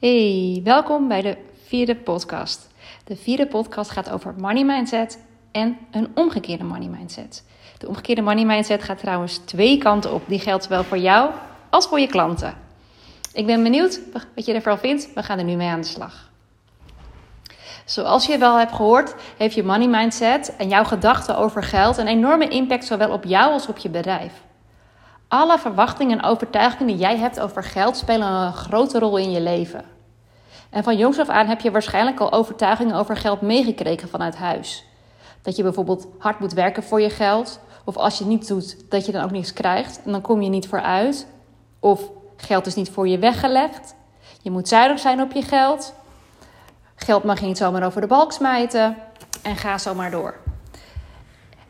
Hey, welkom bij de vierde podcast. De vierde podcast gaat over money mindset en een omgekeerde money mindset. De omgekeerde money mindset gaat trouwens twee kanten op. Die geldt zowel voor jou als voor je klanten. Ik ben benieuwd wat je ervan vindt. We gaan er nu mee aan de slag. Zoals je wel hebt gehoord, heeft je money mindset en jouw gedachten over geld een enorme impact zowel op jou als op je bedrijf. Alle verwachtingen en overtuigingen die jij hebt over geld spelen een grote rol in je leven. En van jongs af aan heb je waarschijnlijk al overtuigingen over geld meegekregen vanuit huis. Dat je bijvoorbeeld hard moet werken voor je geld, of als je het niet doet, dat je dan ook niets krijgt en dan kom je niet vooruit. Of geld is niet voor je weggelegd. Je moet zuinig zijn op je geld. Geld mag je niet zomaar over de balk smijten. En ga zo maar door.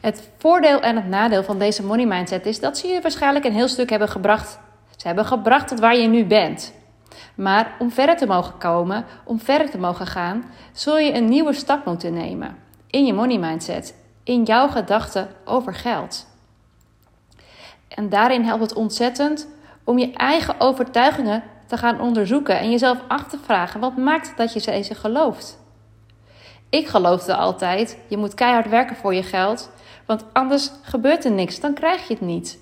Het voordeel en het nadeel van deze money mindset is dat ze je waarschijnlijk een heel stuk hebben gebracht. Ze hebben gebracht tot waar je nu bent. Maar om verder te mogen komen, om verder te mogen gaan, zul je een nieuwe stap moeten nemen in je money mindset, in jouw gedachten over geld. En daarin helpt het ontzettend om je eigen overtuigingen te gaan onderzoeken en jezelf af te vragen: wat maakt dat je deze gelooft? Ik geloofde altijd: je moet keihard werken voor je geld, want anders gebeurt er niks, dan krijg je het niet.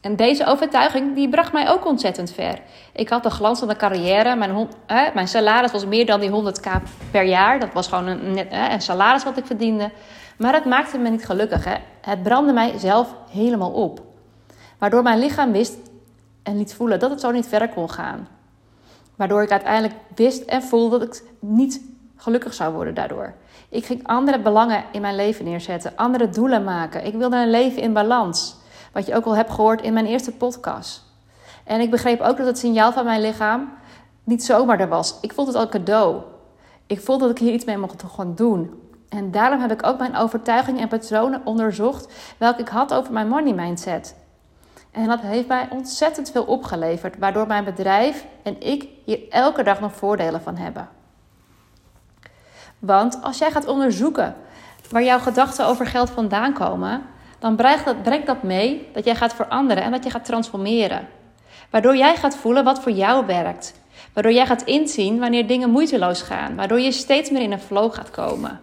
En deze overtuiging die bracht mij ook ontzettend ver. Ik had een glanzende carrière. Mijn, mijn salaris was meer dan die 100k per jaar. Dat was gewoon een, een salaris wat ik verdiende. Maar het maakte me niet gelukkig. Hè. Het brandde mij zelf helemaal op. Waardoor mijn lichaam wist en liet voelen dat het zo niet verder kon gaan. Waardoor ik uiteindelijk wist en voelde dat ik niet gelukkig zou worden daardoor. Ik ging andere belangen in mijn leven neerzetten, andere doelen maken. Ik wilde een leven in balans. Wat je ook al hebt gehoord in mijn eerste podcast. En ik begreep ook dat het signaal van mijn lichaam niet zomaar er was. Ik voelde het al cadeau. Ik voelde dat ik hier iets mee mocht gaan doen. En daarom heb ik ook mijn overtuigingen en patronen onderzocht welke ik had over mijn money mindset. En dat heeft mij ontzettend veel opgeleverd, waardoor mijn bedrijf en ik hier elke dag nog voordelen van hebben. Want als jij gaat onderzoeken waar jouw gedachten over geld vandaan komen, dan brengt dat, brengt dat mee dat jij gaat veranderen en dat je gaat transformeren. Waardoor jij gaat voelen wat voor jou werkt. Waardoor jij gaat inzien wanneer dingen moeiteloos gaan. Waardoor je steeds meer in een flow gaat komen.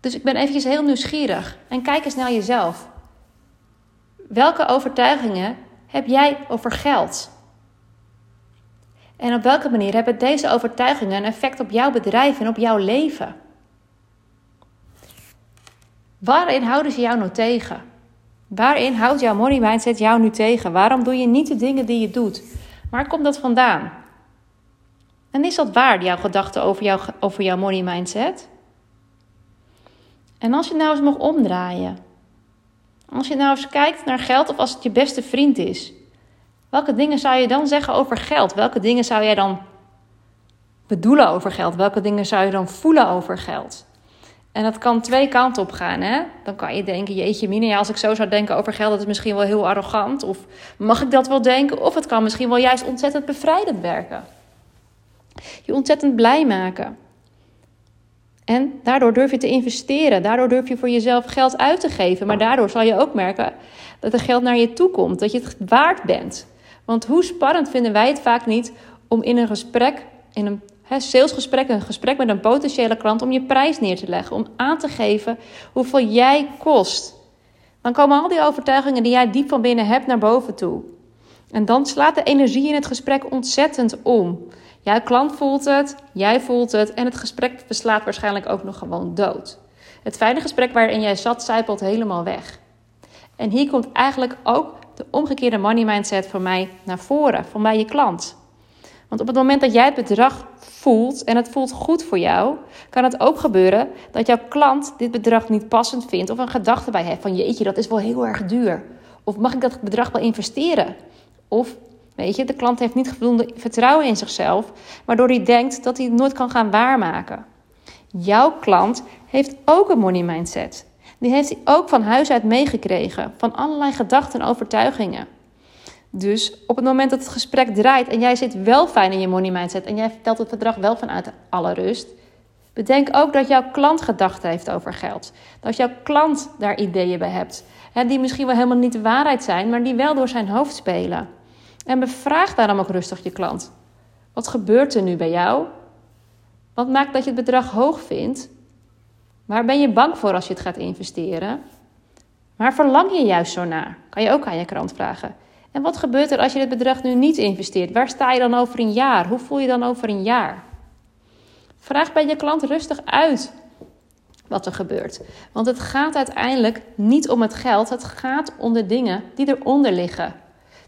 Dus ik ben eventjes heel nieuwsgierig. En kijk eens naar jezelf. Welke overtuigingen heb jij over geld? En op welke manier hebben deze overtuigingen een effect op jouw bedrijf en op jouw leven? Waarin houden ze jou nou tegen? Waarin houdt jouw money mindset jou nu tegen? Waarom doe je niet de dingen die je doet? Waar komt dat vandaan? En is dat waar, jouw gedachten over, jou, over jouw money mindset? En als je nou eens mag omdraaien. Als je nou eens kijkt naar geld of als het je beste vriend is. Welke dingen zou je dan zeggen over geld? Welke dingen zou jij dan bedoelen over geld? Welke dingen zou je dan voelen over geld? En dat kan twee kanten op gaan. Hè? Dan kan je denken, jeetje mine, ja, als ik zo zou denken over geld, dat is misschien wel heel arrogant. Of mag ik dat wel denken? Of het kan misschien wel juist ontzettend bevrijdend werken. Je ontzettend blij maken. En daardoor durf je te investeren. Daardoor durf je voor jezelf geld uit te geven. Maar daardoor zal je ook merken dat er geld naar je toe komt. Dat je het waard bent. Want hoe spannend vinden wij het vaak niet om in een gesprek, in een salesgesprek, een gesprek met een potentiële klant om je prijs neer te leggen, om aan te geven hoeveel jij kost. Dan komen al die overtuigingen die jij diep van binnen hebt naar boven toe. En dan slaat de energie in het gesprek ontzettend om. Jouw klant voelt het, jij voelt het en het gesprek beslaat waarschijnlijk ook nog gewoon dood. Het fijne gesprek waarin jij zat, zijpelt helemaal weg. En hier komt eigenlijk ook de omgekeerde money mindset voor mij naar voren, van bij je klant. Want op het moment dat jij het bedrag voelt en het voelt goed voor jou, kan het ook gebeuren dat jouw klant dit bedrag niet passend vindt of een gedachte bij heeft van jeetje, dat is wel heel erg duur. Of mag ik dat bedrag wel investeren? Of weet je, de klant heeft niet voldoende vertrouwen in zichzelf, waardoor hij denkt dat hij het nooit kan gaan waarmaken. Jouw klant heeft ook een money mindset. Die heeft hij ook van huis uit meegekregen, van allerlei gedachten en overtuigingen. Dus op het moment dat het gesprek draait en jij zit wel fijn in je money mindset en jij vertelt het bedrag wel vanuit alle rust, bedenk ook dat jouw klant gedachten heeft over geld. Dat jouw klant daar ideeën bij hebt. Die misschien wel helemaal niet de waarheid zijn, maar die wel door zijn hoofd spelen. En bevraag daarom ook rustig je klant. Wat gebeurt er nu bij jou? Wat maakt dat je het bedrag hoog vindt? Waar ben je bang voor als je het gaat investeren? Waar verlang je juist zo naar? Kan je ook aan je krant vragen. En wat gebeurt er als je het bedrag nu niet investeert? Waar sta je dan over een jaar? Hoe voel je dan over een jaar? Vraag bij je klant rustig uit wat er gebeurt. Want het gaat uiteindelijk niet om het geld, het gaat om de dingen die eronder liggen.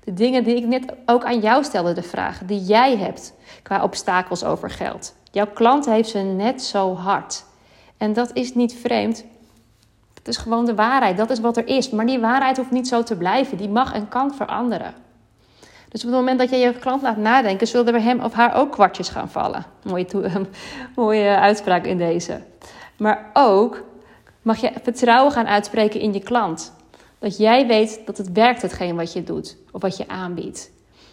De dingen die ik net ook aan jou stelde, de vragen die jij hebt qua obstakels over geld. Jouw klant heeft ze net zo hard. En dat is niet vreemd. Het is gewoon de waarheid. Dat is wat er is. Maar die waarheid hoeft niet zo te blijven. Die mag en kan veranderen. Dus op het moment dat je je klant laat nadenken, zullen er bij hem of haar ook kwartjes gaan vallen. Mooie, mooie uitspraak in deze. Maar ook mag je vertrouwen gaan uitspreken in je klant. Dat jij weet dat het werkt hetgeen wat je doet of wat je aanbiedt.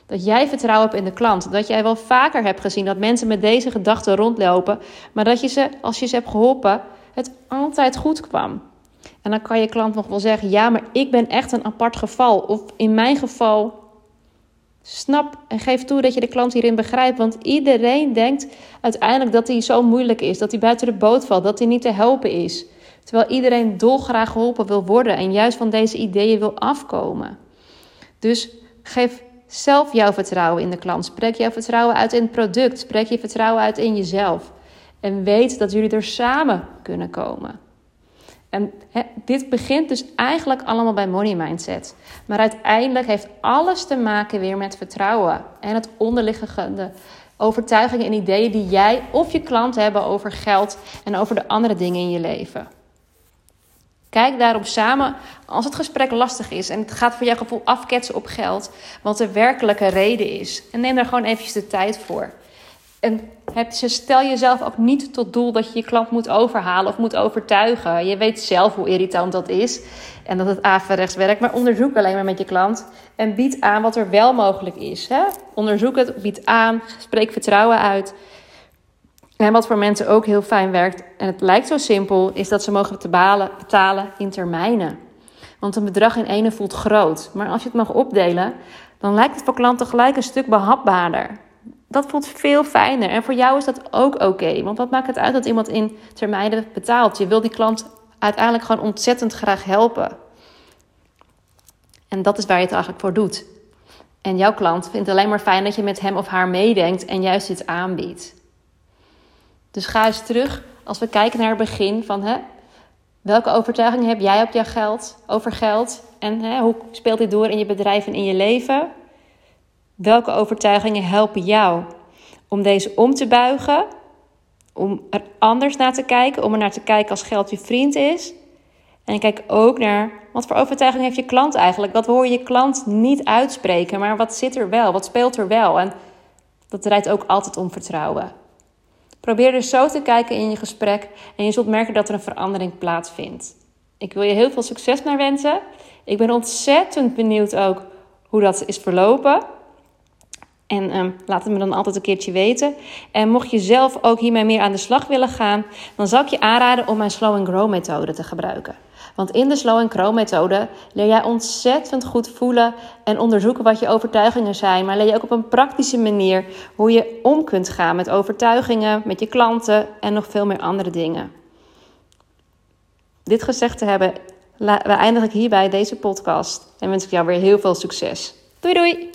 Dat jij vertrouwen hebt in de klant. Dat jij wel vaker hebt gezien dat mensen met deze gedachten rondlopen, maar dat je ze, als je ze hebt geholpen, het altijd goed kwam. En dan kan je klant nog wel zeggen: Ja, maar ik ben echt een apart geval. Of in mijn geval, snap en geef toe dat je de klant hierin begrijpt. Want iedereen denkt uiteindelijk dat hij zo moeilijk is, dat hij buiten de boot valt, dat hij niet te helpen is. Terwijl iedereen dolgraag geholpen wil worden en juist van deze ideeën wil afkomen. Dus geef zelf jouw vertrouwen in de klant. Spreek jouw vertrouwen uit in het product. Spreek je vertrouwen uit in jezelf. En weet dat jullie er samen kunnen komen. En dit begint dus eigenlijk allemaal bij money mindset. Maar uiteindelijk heeft alles te maken weer met vertrouwen en het onderliggende overtuigingen en ideeën die jij of je klant hebben over geld en over de andere dingen in je leven. Kijk daarop samen als het gesprek lastig is en het gaat voor jouw gevoel afketsen op geld, wat de werkelijke reden is. En neem daar gewoon eventjes de tijd voor. En heb, stel jezelf ook niet tot doel dat je je klant moet overhalen of moet overtuigen. Je weet zelf hoe irritant dat is en dat het averechts werkt. Maar onderzoek alleen maar met je klant en bied aan wat er wel mogelijk is. Hè? Onderzoek het, bied aan, spreek vertrouwen uit. En wat voor mensen ook heel fijn werkt, en het lijkt zo simpel, is dat ze mogen betalen, in termijnen. Want een bedrag in ene voelt groot. Maar als je het mag opdelen, dan lijkt het voor klanten gelijk een stuk behapbaarder. Dat voelt veel fijner. En voor jou is dat ook oké. want wat maakt het uit dat iemand in termijnen betaalt? Je wil die klant uiteindelijk gewoon ontzettend graag helpen. En dat is waar je het eigenlijk voor doet. En jouw klant vindt het alleen maar fijn dat je met hem of haar meedenkt en juist iets aanbiedt. Dus ga eens terug als we kijken naar het begin van hè, welke overtuigingen heb jij op jouw geld, over geld en hè, hoe speelt dit door in je bedrijf en in je leven? Welke overtuigingen helpen jou om deze om te buigen, om er anders naar te kijken, om er naar te kijken als geld je vriend is? En kijk ook naar wat voor overtuiging heeft je klant eigenlijk? Wat hoor je klant niet uitspreken, maar wat zit er wel? Wat speelt er wel? En dat draait ook altijd om vertrouwen. Probeer dus zo te kijken in je gesprek en je zult merken dat er een verandering plaatsvindt. Ik wil je heel veel succes naar wensen. Ik ben ontzettend benieuwd ook hoe dat is verlopen. En um, laat het me dan altijd een keertje weten. En mocht je zelf ook hiermee meer aan de slag willen gaan, dan zou ik je aanraden om mijn Slow and Grow methode te gebruiken. Want in de Slow and Grow methode leer jij ontzettend goed voelen en onderzoeken wat je overtuigingen zijn. Maar leer je ook op een praktische manier hoe je om kunt gaan met overtuigingen, met je klanten en nog veel meer andere dingen. Dit gezegd te hebben, we eindig ik hierbij deze podcast en wens ik jou weer heel veel succes. Doei doei!